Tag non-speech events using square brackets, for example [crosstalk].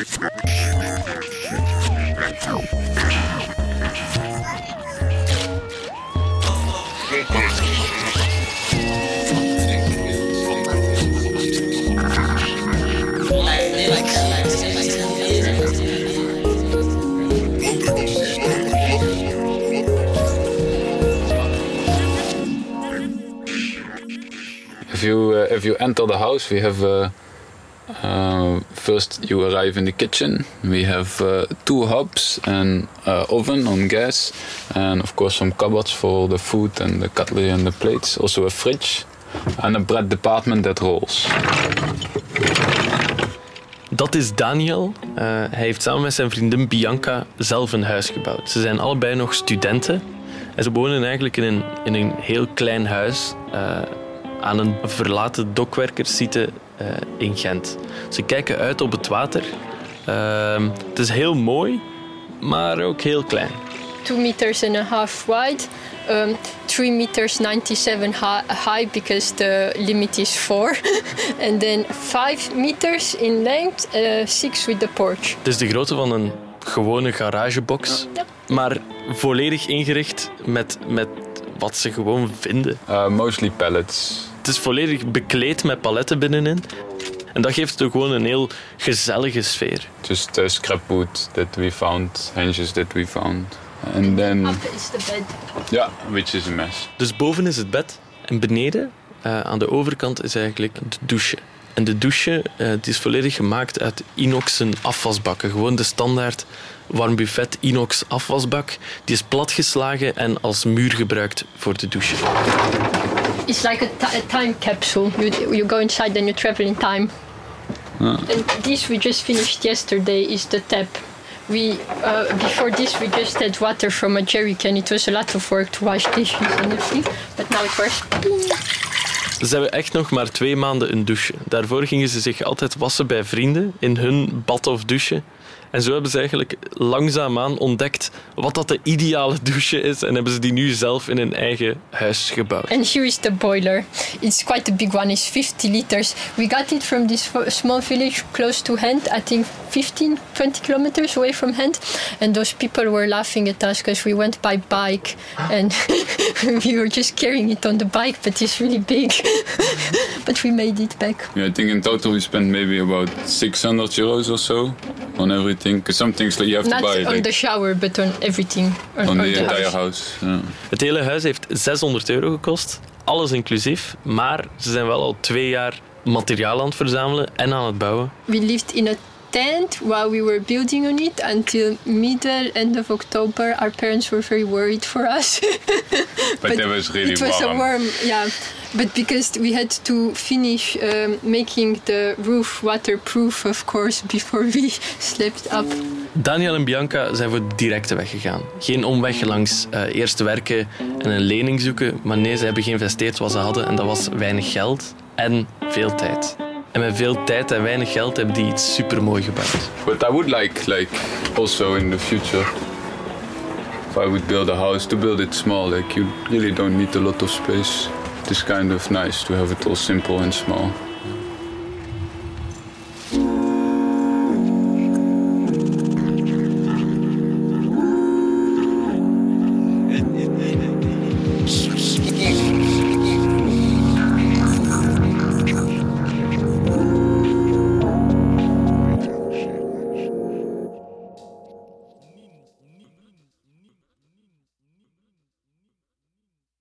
If you uh, if you enter the house, we have uh, uh, first you arrive in the kitchen. We have uh, two hobs and uh, oven on gas, and of course some cupboards for the food and the cutlery and the plates. Also a fridge and a bread department that rolls. Dat is Daniel. Uh, hij heeft samen met zijn vriendin Bianca zelf een huis gebouwd. Ze zijn allebei nog studenten. En ze wonen eigenlijk in een, in een heel klein huis uh, aan een verlaten dokwerkerssite uh, in Gent. Ze kijken uit op het water. Ehm, het is heel mooi, maar ook heel klein. 2 meters and a half wide, um, 3 meters 97 high because the limit is 4, [laughs] and then 5 meters in length, 6 uh, with the porch. Het is de grootte van een gewone garagebox, Ja. maar volledig ingericht met, met wat ze gewoon vinden. Uh, mostly pallets. Het is volledig bekleed met paletten binnenin. En dat geeft het gewoon een heel gezellige sfeer. Just uh, scrap wood that we found, hinges that we found, and then Up is the bed. yeah, which is a mess. Dus boven is het bed en beneden, uh, aan de overkant, is eigenlijk de douche. En de douche uh, die is volledig gemaakt uit inoxen afwasbakken. Gewoon de standaard warm buffet inox afwasbak. Die is platgeslagen en als muur gebruikt voor de douche. It's like a time capsule. You, you go inside and you travel in time. And this we just finished yesterday is the tap. We uh, before this we just had water from a jerry can. It was a lot of work to wash dishes and everything, but now it works. Ze hebben echt nog maar twee maanden een douche. Daarvoor gingen ze zich altijd wassen bij vrienden in hun bad of douche. En zo hebben ze eigenlijk langzaamaan ontdekt wat dat de ideale douche is. En hebben ze die nu zelf in hun eigen huis gebouwd. And here is the boiler. It's quite a big one. It's 50 liters. We got it from this small village close to Hand. I think 15, 20 kilometers away from Hand. And those people were laughing at us because we went by bike and [laughs] we were just carrying it on the bike, but it's really big. [laughs] but we made it back. Yeah, I think in total we spent maybe about 600 euros or so on everything. Because some things that you have Not to buy on like, the shower, but on everything. On, on on the the entire house. house. Yeah. Het hele huis heeft 600 euro gekost. Alles inclusief. Maar ze zijn wel al twee jaar materiaal aan het verzamelen en aan het bouwen. We lived in a tent while we were building on it until middle end of October. Our parents were very worried for us. [laughs] But, it was really it was warm. a warm, yeah. But because we had to finish um, making the roof waterproof, of course, [laughs] before we slept up. Daniel en Bianca zijn voor de directe weg gegaan. Geen omweg langs uh, eerst werken en een lening zoeken. Maar nee, ze hebben geïnvesteerd wat ze hadden en dat was weinig geld en veel tijd. En met veel tijd en weinig geld hebben die iets supermooi gebouwd. But I would like, like, also in the future, if I would build a house, to build it small. Like you really don't need a lot of space. It's kind of nice to have it all simple and small.